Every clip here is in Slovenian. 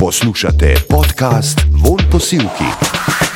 Poslušate podcast Von Posilki.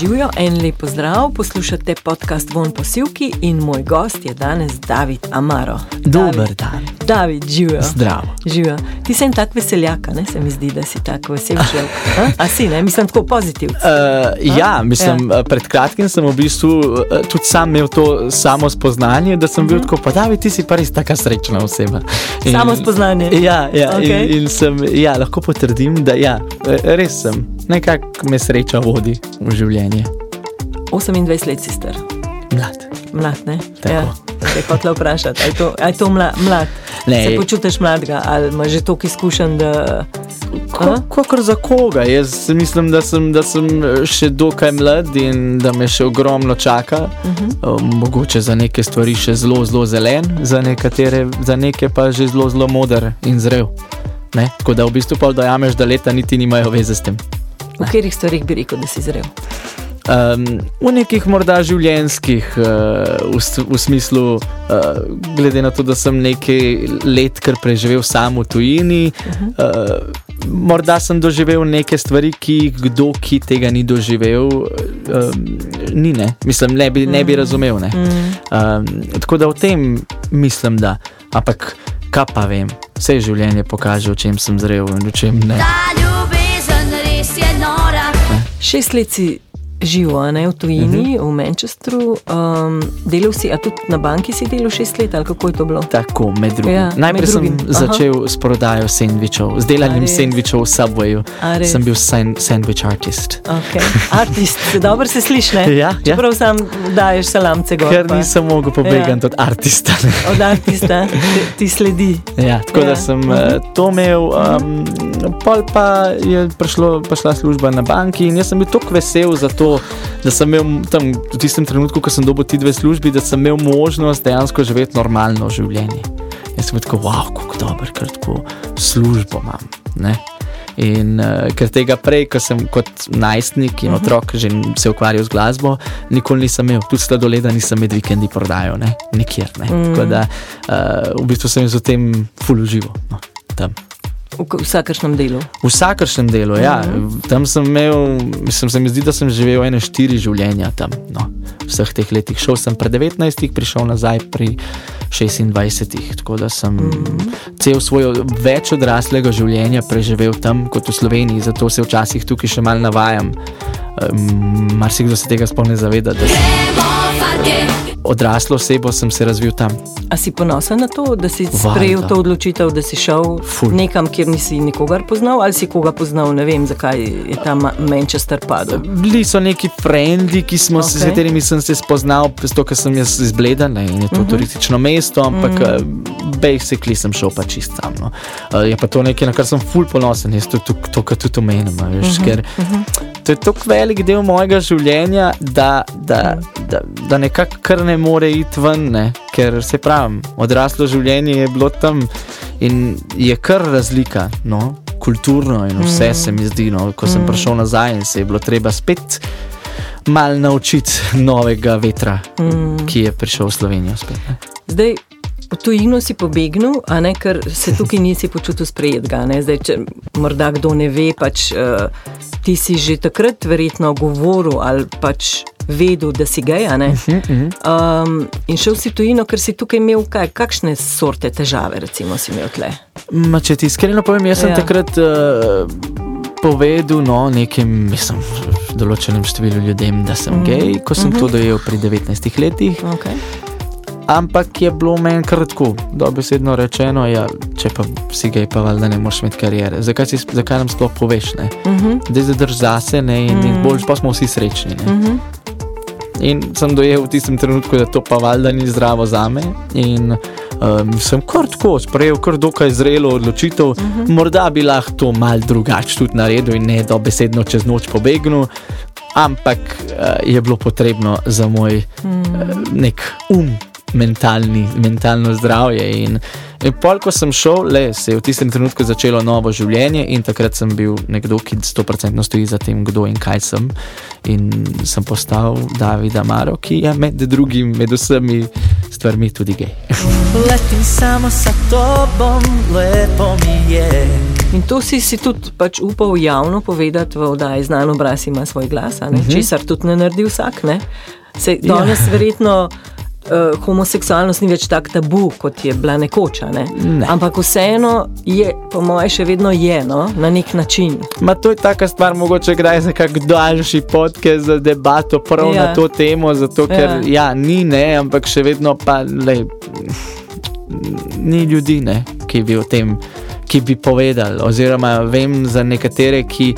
Živijo en lep pozdrav, poslušate podcast Von Posilki in moj gost je danes David Amaro. Dober David, dan. David, živijo. Zdravo. Živijo. Ti si en tak veseljak, ne se mi zdi, da si tako vesel človek. A? A si, ne? Mislim, tako pozitivno. Uh, ja, mislim, ja. pred kratkim sem v bistvu uh, tudi sam imel to samo spoznanje, da sem bil tako, pa da ti si pa res taka srečna oseba. In- Samo spoznanje? Ja, ja Okej. in, in sem, ja, lahko potrdim, da ja, res sem. Nekako me sreča vodi v življenje. 28 let si star, Mlad. mlad, ne? Tako. Ja. Se je hotela vprašati, ali je to, a je to mla, mlad? Ne. Se počutiš mladega ali imaš že toliko izkušenj, da. Kakor za koga. Jaz mislim, da sem, da sem še dokaj mlad in da me še ogromno čaka. Uh Mhm. -huh. Mogoče za neke stvari še zelo, zelo zelen, za, nekatere, za neke pa že zelo, zelo moder in zrel. Ne? Tako da v bistvu pa dojameš, da leta niti nimajo veze s tem. V katerih stvarih bi rekel, da si zrel? Um, v nekih morda življenjskih, uh, v, v smislu, uh, glede na to, da sem nekaj let kar preživel sam v tujini, uh, morda sem doživel neke stvari, ki jih kdo, ki tega ni doživel, um, ni ne. Mislim, ne bi, ne bi razumel. Ne. Um, tako da v tem mislim, da. Ampak kaj pa vem, vse življenje pokaže, v čem sem zrel in v čem ne. Ta Šest let si živel, a ne v tujini, uh Mhm. -huh. v Manchesteru. Um, delal si, a tudi na banki si delal šest let, ali kako je to bilo? Tako, med drugim. Ja, Ja, med Najprej sem drugim. Aha. začel s prodajo sendvičev, z delanjem sendvičev v Subwayu. Sem bil san, sandwich artist. Okay. Artist, dobro se sliši, ne? Ja, ja. Čeprav sam daješ salamce gor. Ker pa nisem mogel pobegati Ja. od artista. ne. Od artista ti, ti sledi. Ja, tako Ja. da sem uh, to imel, um, pol pa je prišlo, prišla služba na banki in jaz sem bil tako vesel za to, da sem imel tam v tistem trenutku, ko sem dobil ti dve službi, da sem imel možnost dejansko živeti normalno življenje. Jaz sem tako, wow, kako dobro, ker tako službo imam. Ne? In uh, ker tega prej, ko sem kot najstnik in otrok že se ukvarjal z glasbo, nikoli nisem imel, tudi sladoleda nisem med vikendi prodajal, ne? nikjer. Ne? Mm. Tako da uh, v bistvu sem jaz v tem full užival. No, tam. V vsakršnem delu. V vsakršnem delu, ja. Tam sem imel, mislim, se mi zdi, da sem živel ene štiri življenja tam. No, vseh teh letih. Šel sem pri 19, prišel nazaj pri 26. Tako da sem cel svoj več odraslega življenja preživel tam kot v Sloveniji, zato se včasih tukaj še mal navajam. Um, Marsikdo se tega sploh ne zaveda, da sem Gremo fantje, odraslo osebo sem se razvil tam. A si ponosen na to, da si Valjda. sprejel to odločitev, da si šel Ful. nekam, kjer nisi nikogar poznal, ali si koga poznal, ne vem, zakaj je tam Manchester padel. Bili so neki frendi, ki smo, okay. s katerimi sem se spoznal, zato ker sem jaz izbledan ne, in je to uh -huh. turistično mesto, ampak uh -huh. basically sem šel pa čist sam. No. Uh, je pa to nekaj, na kar sem ful ponosen, jaz to, to, to kar tudi veš, uh -huh. ker uh -huh. To je tako velik del mojega življenja, da, da, da, da nekako kar ne more iti ven, ne. ker se pravim, odraslo življenje je bilo tam in je kar razlika. No. Kulturno in vse mm. se mi zdi, no, ko sem mm. prišel nazaj in se je bilo treba spet malo naučiti novega vetra, mm. ki je prišel v Slovenijo. Spet, ne. Zdaj, v tujino si pobegnil, ne, ker se tukaj nisi počutil sprejetega. Zdaj, če morda kdo ne ve, pač uh, ti si že takrat verjetno govoril ali pač vedel, da si gej. a ne. Um, in šel si tujino, ker si tukaj imel kaj, kakšne sorte težave, recimo, si imel tle. Ma, če ti iskreno povem, jaz sem Ja. ja. takrat uh, povedal no, nekim, mislim, določenem številu ljudem, da sem mm. gej, ko sem mm -hmm. to dojel pri 19 letih. Okay. Ampak je bilo meni kratko, dobesedno rečeno, ja, če pa si gej, pa valjda ne moreš imeti kariere. Zakaj, si, zakaj nam sploh poveš? Ne? Uh -huh. Da zadrž zase ne, in, mm. in boljš pa smo vsi srečni. Ne? Uh -huh. In sem dojel v tistem trenutku, da to pa valjda ni zdravo za me. In um, sem kar tako sprejel, kar dokaj zrelo odločitev. Uh -huh. Morda bi lahko to mal drugače tudi naredil in ne dobesedno čez noč pobegnil. Ampak uh, je bilo potrebno za moj uh, nek um, mentalni, mentalno zdravje. In, in pol, ko sem šel, le, se je v tistem trenutku začelo novo življenje, in takrat sem bil nekdo, ki 100% stoji za tem, kdo in kaj sem. In sem postal David Amaro, ki je med drugim, med vsemi stvarmi tudi gej. Letim samo sa tobom, lepo mi je. In to si, si tudi pač upal javno povedati v oddaji Znan obraz ima svoj glas, uh -huh. česar tudi ne naredi vsak. Ne? Se, danes ja. verjetno uh, homoseksualnost ni več tako tabu, kot je bila nekoč. Ne? Ne. Ampak vseeno je, po mojem, še vedno je no? na nek način. Ma to je taka stvar, mogoče kdaj za kak daljši podcast za debato prav Ja. na to temo, zato ker Ja. ja. ni ne, ampak še vedno pa lej, ni ljudi, ne, ki bi o tem, ki bi povedali, oziroma vem za nekatere, ki.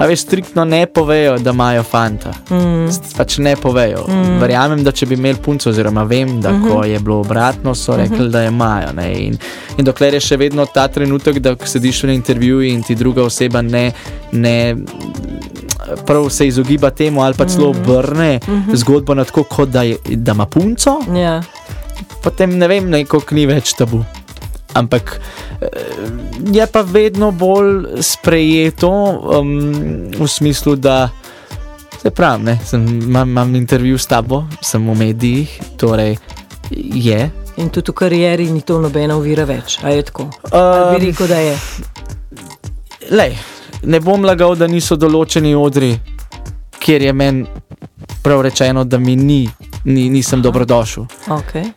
A veš, striktno ne povejo, da imajo fanta. Mm. Pač ne povejo. Mm. Verjamem, da če bi imeli punco, oziroma vem, da mm -hmm. ko je bilo obratno, so rekli, mm -hmm. da imajo. ne. In, in dokler je še vedno ta trenutek, da sediš v intervjuju in ti druga oseba ne, ne prav se izogiba temu, ali pa celo obrne mm -hmm. zgodbo na tako, kot da, je, da ima punco, Ja. potem ne vem, neko ni več tabu. Ampak eh, je pa vedno bolj sprejeto um, v smislu, da se pravi, ne, sem, imam, imam intervju s tabo, sem v medijih, torej je. In tudi v karieri ni to nobena ovira več. A je tako? Ali bi Um, rekel, da je. lej, ne bom lagal, da niso določeni odri, kjer je meni prav rečeno, da mi ni, ni nisem dobrodošel, Okay.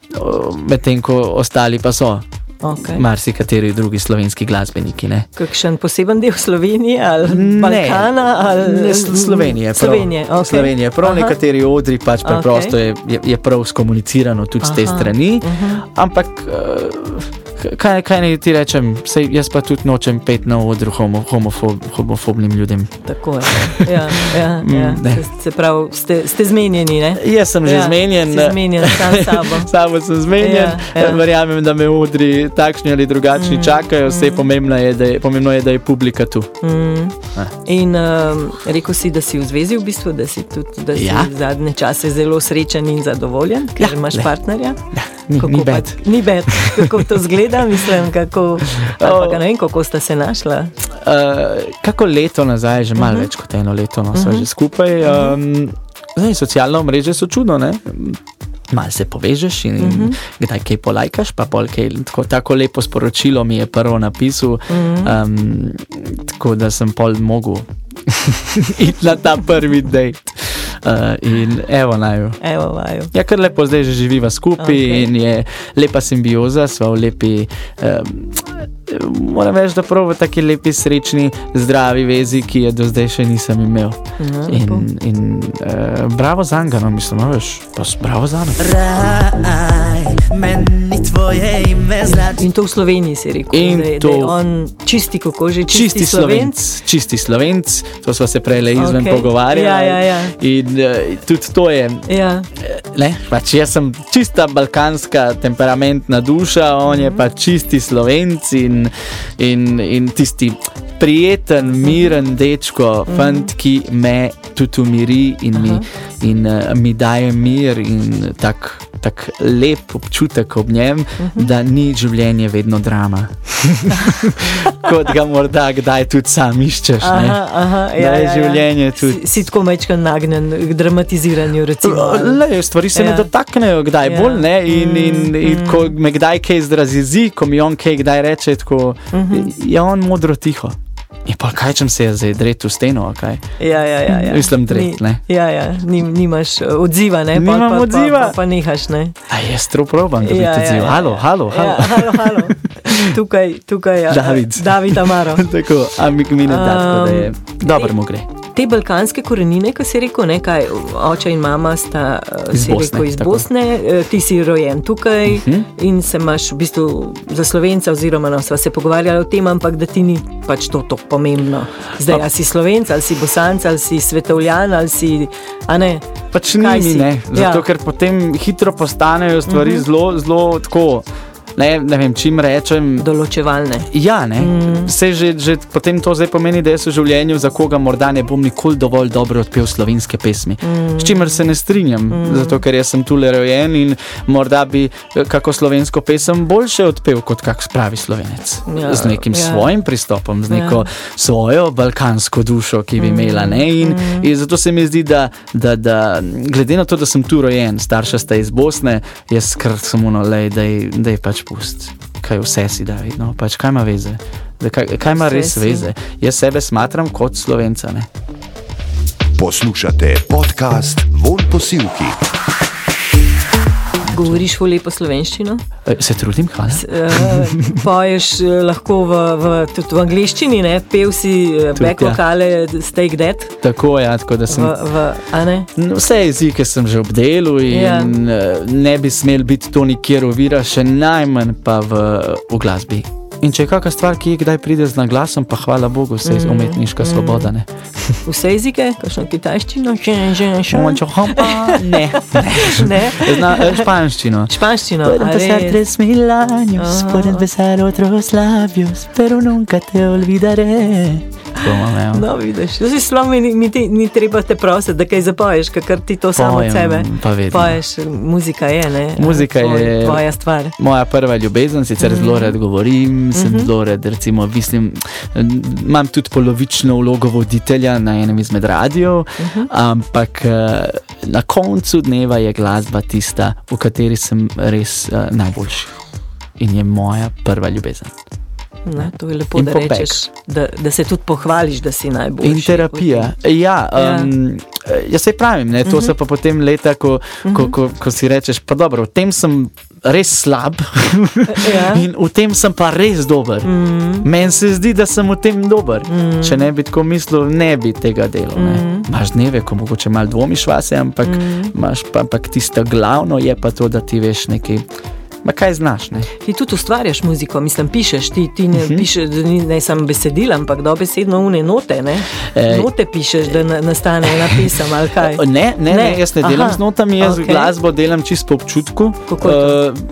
Medtem ko ostali pa so. Okay. marsikateri drugi slovenski glasbeniki. Ne? Kakšen poseben del Slovenije ali Ne. Balkana? Ali... Ne, Sl- Slovenije, prav, Slovenije, okay. Slovenije. Prav Aha. nekateri odri pač preprosto je, je, je prav skomunicirano tudi z te Aha, strani. Ampak eh, kaj, kaj naj ti rečem, Sej, jaz pa tudi nočem pet na odru homo, homofob, homofobnim ljudem. Tako je. Ja, ja, ja. Mm, ne. Se, se pravi, ste, ste zmenjeni, ne? Jaz sem že Ja, zmenjen. zmenjen sam sabo. Samo sem zmenjen, Ja, ja. verjamem, da me odri takšni ali drugačni mm, čakajo, vse mm. pomembno, je, je, pomembno je, da je publika tu. Mm. In um, rekel si, da si v zvezi, v bistvu, da si tudi da si Ja. zadnje čase zelo srečen in zadovoljen, ker Ja, imaš le. partnerja. Ni, Kako ni bed. Ni bed, kako to zgleda, mislim, kako, pa, ne vem, kako sta se našla. Uh, kako leto nazaj, že malo uh -huh. več kot eno leto, no, uh -huh. že skupaj. Um, zdaj, socialna mreža so čudno, ne? Mal se povežeš in uh -huh. kdaj kaj polajkaš, pa pol kaj. Tako, tako lepo sporočilo mi je prvo napisal, uh -huh. um, tako da sem pol mogel iti na ta prvi dejt. Uh, in evo naj. Evo, vaju. Ja, kar lepo zdaj že živiva skupaj okay. in je lepa simbioza, sva v lepi. Um, moram reči, da prav v taki lepi, srečni, zdravi vezi, ki je do zdaj še nisem imel. Lepo. In, in uh, bravo za njega, no, mislim, no, veš, pa s- bravo za njega. Raj, meni tvoje ime znači. In to v Sloveniji si rekel, In da, je, to- da je on čisti, kako že čisti, Čisti slovenc, čisti slovenc, to smo se prej le izven okay. pogovarjali. Ja, ja, ja. In uh, tudi to je, Ja, ne, pač jaz sem čista balkanska temperamentna duša, on je pa čisti slovenc in, in, in tisti prijeten, miren dečko, fant, ki me tudi umiri in, mi, in uh, mi daje mir in tak. Tak lep občutek ob njem, uh -huh. da ni življenje vedno drama. Kot ga morda kdaj tudi sam iščeš. ne. aha, aha, Da ja, je ja, ja. življenje tudi. Si, si tako mečkan nagnjen k dramatiziranju, recimo. Le, stvari se Ja. ja. me dotaknejo, kdaj Ja. ja. bolj ne. In, in, Mm, in ko me kdaj kaj zrazi, ko mi on kaj kdaj reče, tako, Mhm. uh -huh. je on modro tiho. In pa kaj, če se je zdaj dret v steno, kaj? Ja, ja, ja, ja. Mislim, dret, Ni- ne. Ja, ja, nim, nimaš uh, odziva, ne? Nimam pa, pa, odziva. Pa, pa, pa nehaš, ne? A jaz to probam, da bi Ja, te ja, odzival. ja, Halo, ja. halo, halo. Ja, halo, halo. Tukaj, tukaj je David. David Amaro. Tako, a mi ne da, tako da je Um, dobro mu gre. Te balkanske korenine, ki si rekel, ne, kaj, oče in mama sta eh, Iz Bosne, rekel, iz tako. Bosne, eh, ti si rojen tukaj uh Mhm. -huh. in se imaš v bistvu za slovenca, oziroma no, sva se pogovarjali o tem, ampak da ti ni pač to tako pomembno. Zdaj, ali si slovenc, ali si bosanc, ali si svetovljan, ali si. a ne. Pač ni mi, ne. Zato, Ja. ja. ker potem hitro postanejo stvari uh -huh. zelo, zelo tako. Ne, ne vem, čim rečem. Določevalne. Ja, ne. Mm. Se že, že potem to zdaj pomeni, da jaz v življenju za koga morda ne bom nikoli dovolj dobro odpel slovenske pesmi. Mm. S čimer se ne strinjam, mm. zato ker jaz sem tule rojen in morda bi eh, kako slovensko pesem boljše odpel kot kak spravi slovenec. Ja, z nekim ja. svojim pristopom, z neko Ja. svojo balkansko dušo, ki bi imela. Ne? In, Mm. in zato se mi zdi, da, da, da glede na to, da sem tu rojen, starša sta iz Bosne, jaz kar samo no, lej, da je pač pust. Kaj vse si da vidno, pač kaj ima veze. Da, kaj, kaj ima res veze? Jaz sebe smatram kot slovenca. Ne? Poslušate podcast Von Posilki. Govoriš v lepo slovenščino, E, Se trudim, hvala. uh, poješ uh, lahko v, v, tudi v angliščini, ne? pev si Tudi, back ja. vokale, steak dead. Tako je, ja, tako da V, sem. v, ne? No, Vse jezike sem že obdelal in Ja. ne bi smel biti to nikjer ovira, še najmanj pa v, v glasbi. In če je kakšna stvar, ki kdaj pride z naglasom, pa hvala Bogu, vse je umetniška svoboda. Ne, Vse jezike, kakšno kitajščino, še že še Mogoče hompa, ne. ne. Zna, eh, španščino. Španščino, Pueden a pasar res? tres mil años, Ah. pueden besar otros labios, pero nunca te olvidaré. Ja. No, vidiš, to si mi, ni- ti, ni treba te prositi, da kaj zapoješ, ker ti to samo od Pojem, sebe. pa. Poješ, muzika je, ne? Muzika Tvoj, je- Tvoja stvar. Moja prva ljubezen, sicer mm. zelo rad govorim, sem zelo rad, recimo, mislim, imam tudi polovično vlogo voditelja na enem izmed radijev, ampak eh, na koncu dneva je glasba tista, v kateri sem res uh, najboljši. In je moja prva ljubezen. Ne, to je lepo, In da popek. rečeš, da, da se tudi pohvališ, da si najboljši. In terapija. Ja, um, jaz se pravim, ne, to so pa potem leta, ko, ko, ko, ko si rečeš, pa dobro, v tem sem res slab Ja. in v tem sem pa res dober. Meni se zdi, da sem v tem dober. Če ne bi tako mislil, ne bi tega delal. ne. Imaš dneve, ko mogoče malo dvomiš vase, ampak, imaš pa, ampak tisto glavno je pa to, da ti veš nekaj. Ma kaj znaš? Ne? Ti tudi ustvarjaš muziko, mislim, pišeš, ti, ti ne Mhm. uh -huh. pišeš, ni ne samo besedila, ampak dobesedno une note, ne? Ej. Note pišeš, da na, nastane ena pesem ali kaj. Ne, ne, ne, Ne. jaz ne delam Aha. z notami, jaz okay. Glasbo delam čisto po občutku. Kako to? Mhm.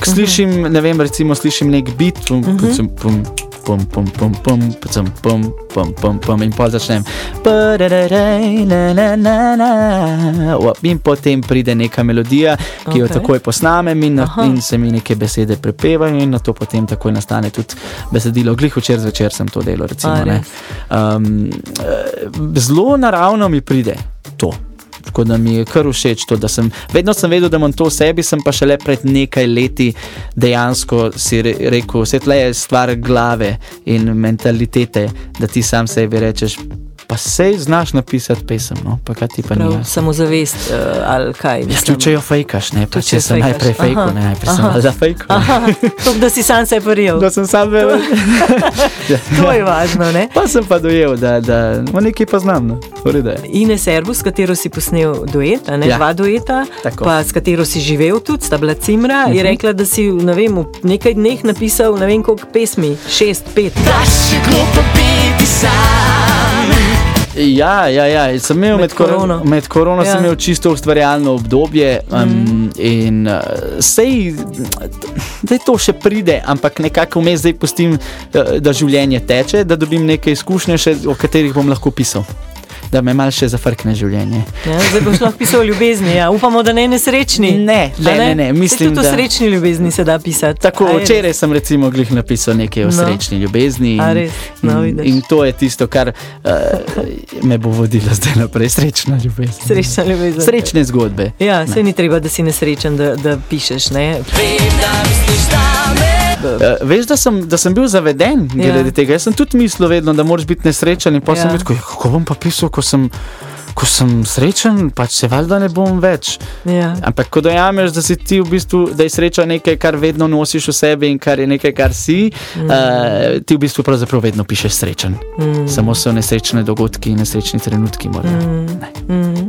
Uh, slišim, ne vem, recimo slišim nek bit, pum, pum, pum, pum, pum, pum, pum, pum, pum, pum, pum, pum, in pol začnem. In potem pride neka melodija, ki jo Okej. takoj posnamem in, Aha. in se mi neke besede prepevajo, in na to potem takoj nastane tudi besedilo. Glih včeraj zvečer sem to delal. Recimo, A, um, zelo naravno mi pride to. Tako da mi je kar všeč to, da sem vedno sem vedel, da imam to v sebi, sem pa šele pred nekaj leti dejansko si re, rekel, vse tle je stvar glave in mentalitete, da ti sam sebi rečeš, pa sej znaš napisati pesem, no, pa kaj ti pa Prav, ni. samozavest uh, ali kaj. Ja, tudi če jo fejkaš, ne, pa če če sem najprej fejkal, Aha. ne, najprej sem malo zafejkal. Aha, to, da si sam se prijel. Da sem sam vedel. To je važno, ne? Pa sem pa dojel, da, da no, nekaj pa znam. No. redu je. Servus, s katero si posnel duet, a ne Ja. dva dueta, Tako. pa s katero si živel tudi, sta bila Cimra, uh -huh. je rekla, da si ne vem, v nekaj dneh napisal ne vem koliko pesmi, šest, pet. Ja, ja, ja. Sem imel Med med, korono, korono. med korono Ja. sem imel čisto ustvarjalno obdobje um, mm. in uh, sej, da to še pride, ampak nekako vmes zdaj pustim, uh, da življenje teče, da dobim nekaj izkušnje, še, o katerih bom lahko pisal. Da me mal še zafrkne življenje. Ja, zdaj boš lahko pisal o ljubezni, ja. upamo, da ne nesrečni. Ne, A ne, ne, ne, mislim, tudi o da- srečni ljubezni se da pisati. Tako, A včeraj sem recimo glih napisal nekaj o No. srečni ljubezni. In, A res? No, in, in to je tisto, kar uh, me bo vodilo zdaj naprej. Srečna ljubezen. Srečna ljubezen. Srečne zgodbe. Ja, se ni treba, da si nesrečen, da, da pišeš. Ne? Uh, veš, da sem, da sem bil zaveden glede Ja. ja. tega. Jaz sem tudi mislil, vedno, da moraš biti nesrečen. In pa ja. sem bil tako, "Ja, kako bom pa pisal, ko sem, ko sem srečen, pač se valjda ne bom več. Ja. Ampak ko dojameš, da si ti v bistvu, da je sreča nekaj, kar vedno nosiš v sebi in kar je nekaj, kar si, mm. uh, ti v bistvu pravzaprav vedno pišeš srečen. Mm. Samo so nesrečne dogodki in nesrečni trenutki. Mm.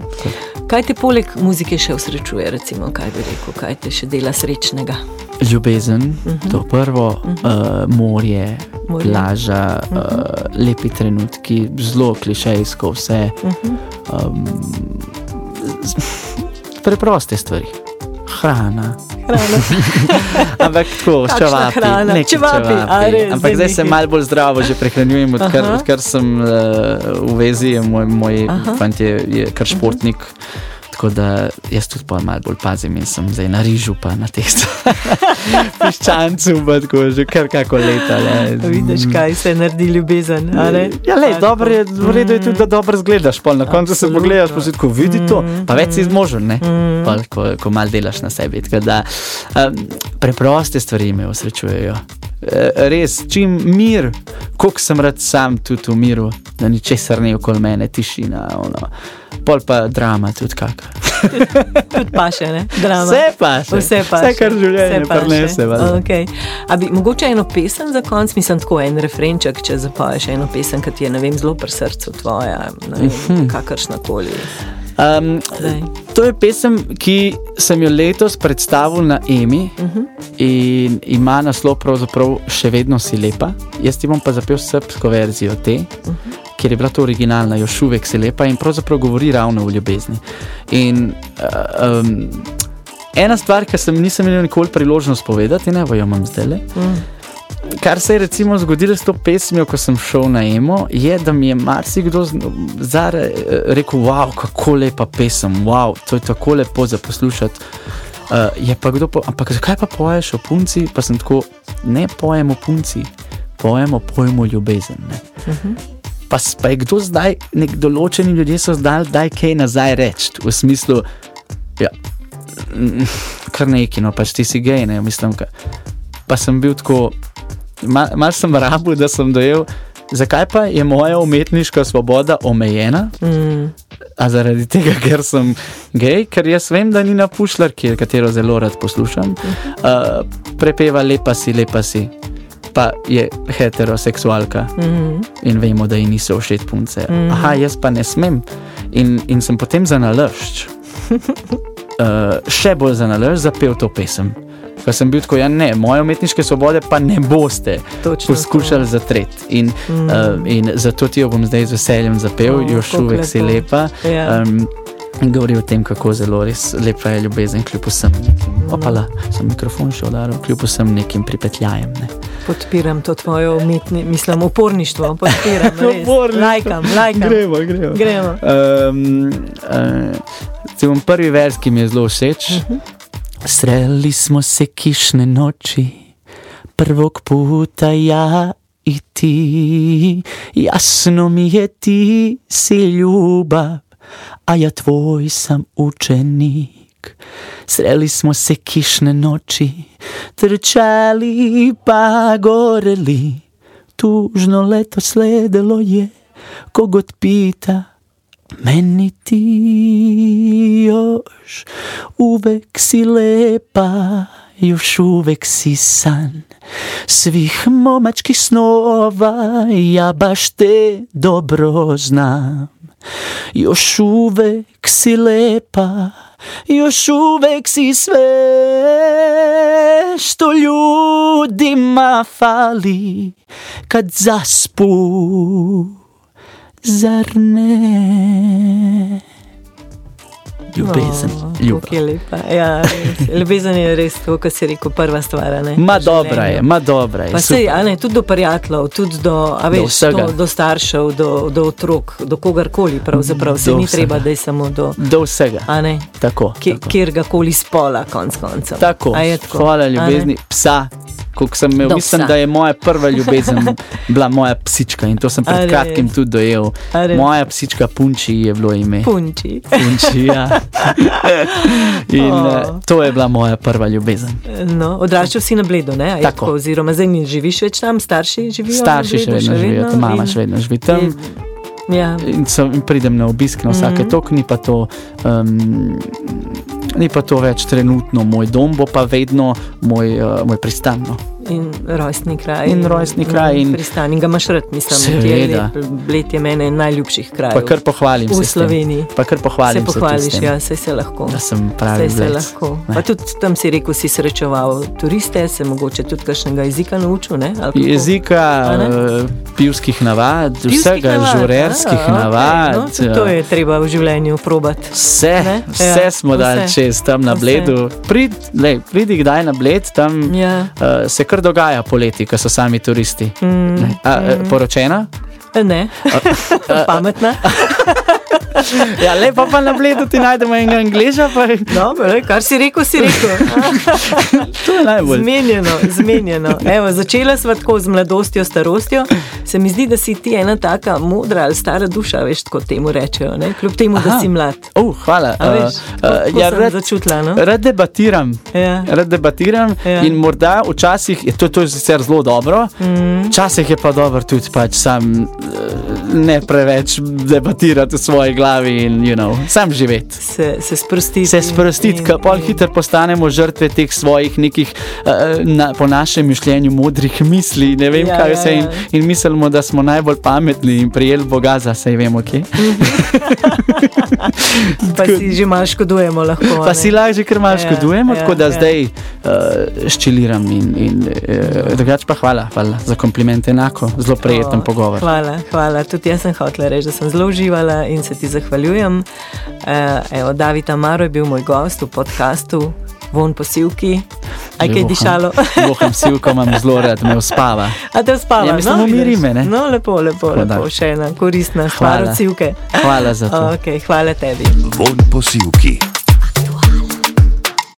Kaj te poleg muzike še usrečuje, recimo, kaj bi rekel, kaj te še dela srečnega? Ljubezen, uh -huh. to prvo, uh -huh. uh, morje, Morje. plaža, uh -huh. uh, lepi trenutki, zelo klišejsko vse. Uh -huh. um, preproste stvari. Hrana, Ampak tako, čevapi. hrana? neki Čevapi, a res, Ampak zdaj se malo bolj zdravo že prehranjujem, odkar, odkar sem uh, v vezi, moj, moj Aha. fant je, je kar športnik. Tako da jaz tudi pa malo bolj pazim in sem zdaj na rižu, pa na testu. Piščancu, pa tako že kar kako leta. Le. Vidiš, kaj se naredi ljubezen. Ja, le, dobro je, v redu je tudi, da dobro zgledaš. Pol. Na koncu se pogledaš, pa si tako vidi to, pa več si zmožen, ne? Mm. Pol, ko, ko mal delaš na sebi. Tako Da, um, preproste stvari me osrečujejo. E, Res, čim mir, koliko sem rad sam tudi v miru, da ni česar ne okoli mene, tišina, ono. Pol pa drama tudi kakšna. Tudi paše, ne? Drama. Vse pa še, Vse pa vse kar življenje valjda. Okay. A bi mogoče eno pesem za konc, mislim, tako en refrenček, če zapoješ eno pesem, ki ti je vem, zelo pri srcu tvoja, vem, Mhm. kakršna koli. Um, Daj. to je pesem, ki sem jo letos predstavil na EMI uh Mhm. -huh. in ima naslov pravzaprav še vedno si lepa. Jaz ti bom pa zapel srpsko verzijo te, uh Mhm. -huh. Ker je bila to originalna, još uvek si lepa in pravzaprav govori ravno o ljubezni. In, uh, um, ena stvar, ki sem nisem imel nikoli priložnost povedati, ne vem, imam zdaj le. Mm. Kar se je recimo zgodilo s to pesmijo, ko sem šel na emo, je, da mi je marsikdo zare eh, rekel: Wow, kako lepa pesem, wow, to je tako lepo za poslušati. Uh, je pa kdo, po, ampak zakaj pa poješ o punci? Pa sem tako, ne pojem o punci, pojem o pojmu ljubezen. Ne? Pa, s- pa je kdo zdaj, nek določeni ljudje so zdaj, da je kaj nazaj reči, v smislu, ja, kar neki, no pač ti si gej, ne, mislim, ka, pa sem bil tako, malo mal sem rabu, da sem dojel, zakaj pa je moja umetniška svoboda omejena. Mm. A zaradi tega, ker sem gej, ker jaz vem, da ni na pušlarki, katero zelo rad poslušam, uh, prepeva lepa si, lepa si, pa je heteroseksualka Mm. in vemo, da ji niso všeč punce. Aha, jaz pa ne smem. In, in sem potem za nalašč, uh, še bolj za nalašč, zapel to pesem. Ker sem bil tako, ja, ne, moje umetniške svobode pa ne boste Točno poskušali zatreti. In, mm. uh, in zato ti jo bom zdaj z veseljem zapel, oh, još uvek si lepa. Ja. Um, in govori o tem, kako zelo res lepa je ljubezen, kljub vsem nekim. Opala, sem mikrofon še udaril, kljub vsem nekim pripetljajem. Ne. Podpiram to tvoje umetni, mislim, uporništvo. Podpiram, res. Uporništvo. Lajkam, lajkam. Gremo, gremo. Gremo. Um, uh, bom prvi vers, ki mi je zelo všeč. Uh -huh. Sreli smo se kišne noči, prvog puta ja i ti. Jasno mi je ti si ljubav, a ja tvoj sam učenik. Sreli smo se kišne noči, trčali pa goreli. Tužno leto sledilo je, kogod pita, meni ti još uvek si lepa, još uvek si san svih momačkih snova, ja baš te dobro znam. Još uvek si lepa, još uvek si sve što ljudima fali kad zaspu, zar ne? Ljubezen, O, ljubav. kako je lepa. Ja. Ljubezen je res to, kar si rekel, prva stvar. ne, Ma dobra je, ma dobra je. Pa sej, ne, tudi do prijateljev, tudi do, veš, vsega. do, do staršev, do, do otrok, do kogarkoli. Pravzaprav se Do ni vsega. treba, da je samo do, Do vsega. a ne, Tako. kje- tako. kjerkoli spola, konc koncev. Tako, tako? hvala ljubezni, psa. Koliko sem imel, Do mislim, psa. da je moja prva ljubezen bila moja psička in to sem pred kratkim tudi dojel. Moja psička Punči je bilo ime. Punči. Punči, ja. In oh. to je bila moja prva ljubezen. No, odraščal si na bledu, ne? je Tako. Tako, oziroma, zdaj ne živiš več tam, starši živijo Starši na še Bledu, vedno živijo, tam mama in- še vedno živi tam. Ja, In so, in pridem na obisk na vsake mm. -hmm. tok, ni pa, to, um, ni pa to več trenutno moj dom, bo pa vedno moj, uh, moj pristan. No. In rojstni kraj. In rojstni kraj in- pristan. In ga imaš rad, mislim, Seveda. je. Bled je mene en najljubših krajev. Pa kar pohvalim v se. Sloveniji. Pa kar pohvalim se se pohvališ, tem. ja, se, se lahko. Da sem pravi Saj se lahko. Ne. Pa tudi tam si rekel, si srečeval turiste, se mogoče tudi kakšnega jezika naučil. Ne? Jezika, pivskih navad, Pivskih vsega, navad, žurerskih a, okej, navad. No, tudi to je treba v življenju probati. Vse, Ne? vse Ja, smo dali čez tam na Vse. bledu. Prid, lej, pridi kdaj na bled, tam Ja. uh, se kar dogaja poleti, ko so sami turisti. Mm, Ne. A, mm. Poročena? Ne, pametna. Ja, lepo pa na bledu ti najdemo enega angliža, pa Dobro, lej, kar si rekel, si rekel. to je najbolj. Zmenjeno, zmenjeno. Evo, začela sva tako z mladostjo, starostjo. Se mi zdi, da si ti ena taka modra ali stara duša, veš, kot temu rečejo, ne? kljub temu, da Aha. si mlad. Uh, hvala. A veš, Uh, uh, tako ja, rad, začutila, no? rad debatiram. Ja. Rad debatiram Ja. in morda včasih je to, to je sicer zelo dobro, Mm. včasih je pa dobro tudi pač sam eh, ne preveč debatirati v svoji glavi in you know, sam živeti. Se, se sprostiti. Se sprostiti, ker pol hitro postanemo žrtve teh svojih nekih, uh, na, po našem mišljenju, modrih misli. Ne vem, Ja, kaj ja, vse. In, ja. in mislimo, da smo najbolj pametni in prijeli Boga za vse, vemo, kje. Pa si že malo škodujemo, lahko. Pa ne. si lažje, ker malo Ja, škodujemo, ja, tako da ja. zdaj uh, ščiliram. In, in, uh, drugače pa hvala, hvala za kompliment, enako, zelo prijeten pogovor. Hvala, hvala. Tudi jaz sem hotela reči, da sem zelo uživala in se ti zahvaljujem. Uh, evo, David Amaro je bil moj gost v podkastu Von posilki. Aj kaj dišalo. Voham silko imam zelo rad, me uspava. A te uspava? Ja, mislim, no, umiri me, ne? No, lepo, lepo, Tako da. lepo. Še ena koristna stvar Hvala. od silke. Hvala za to. Okay, hvala tebi. Von posilki.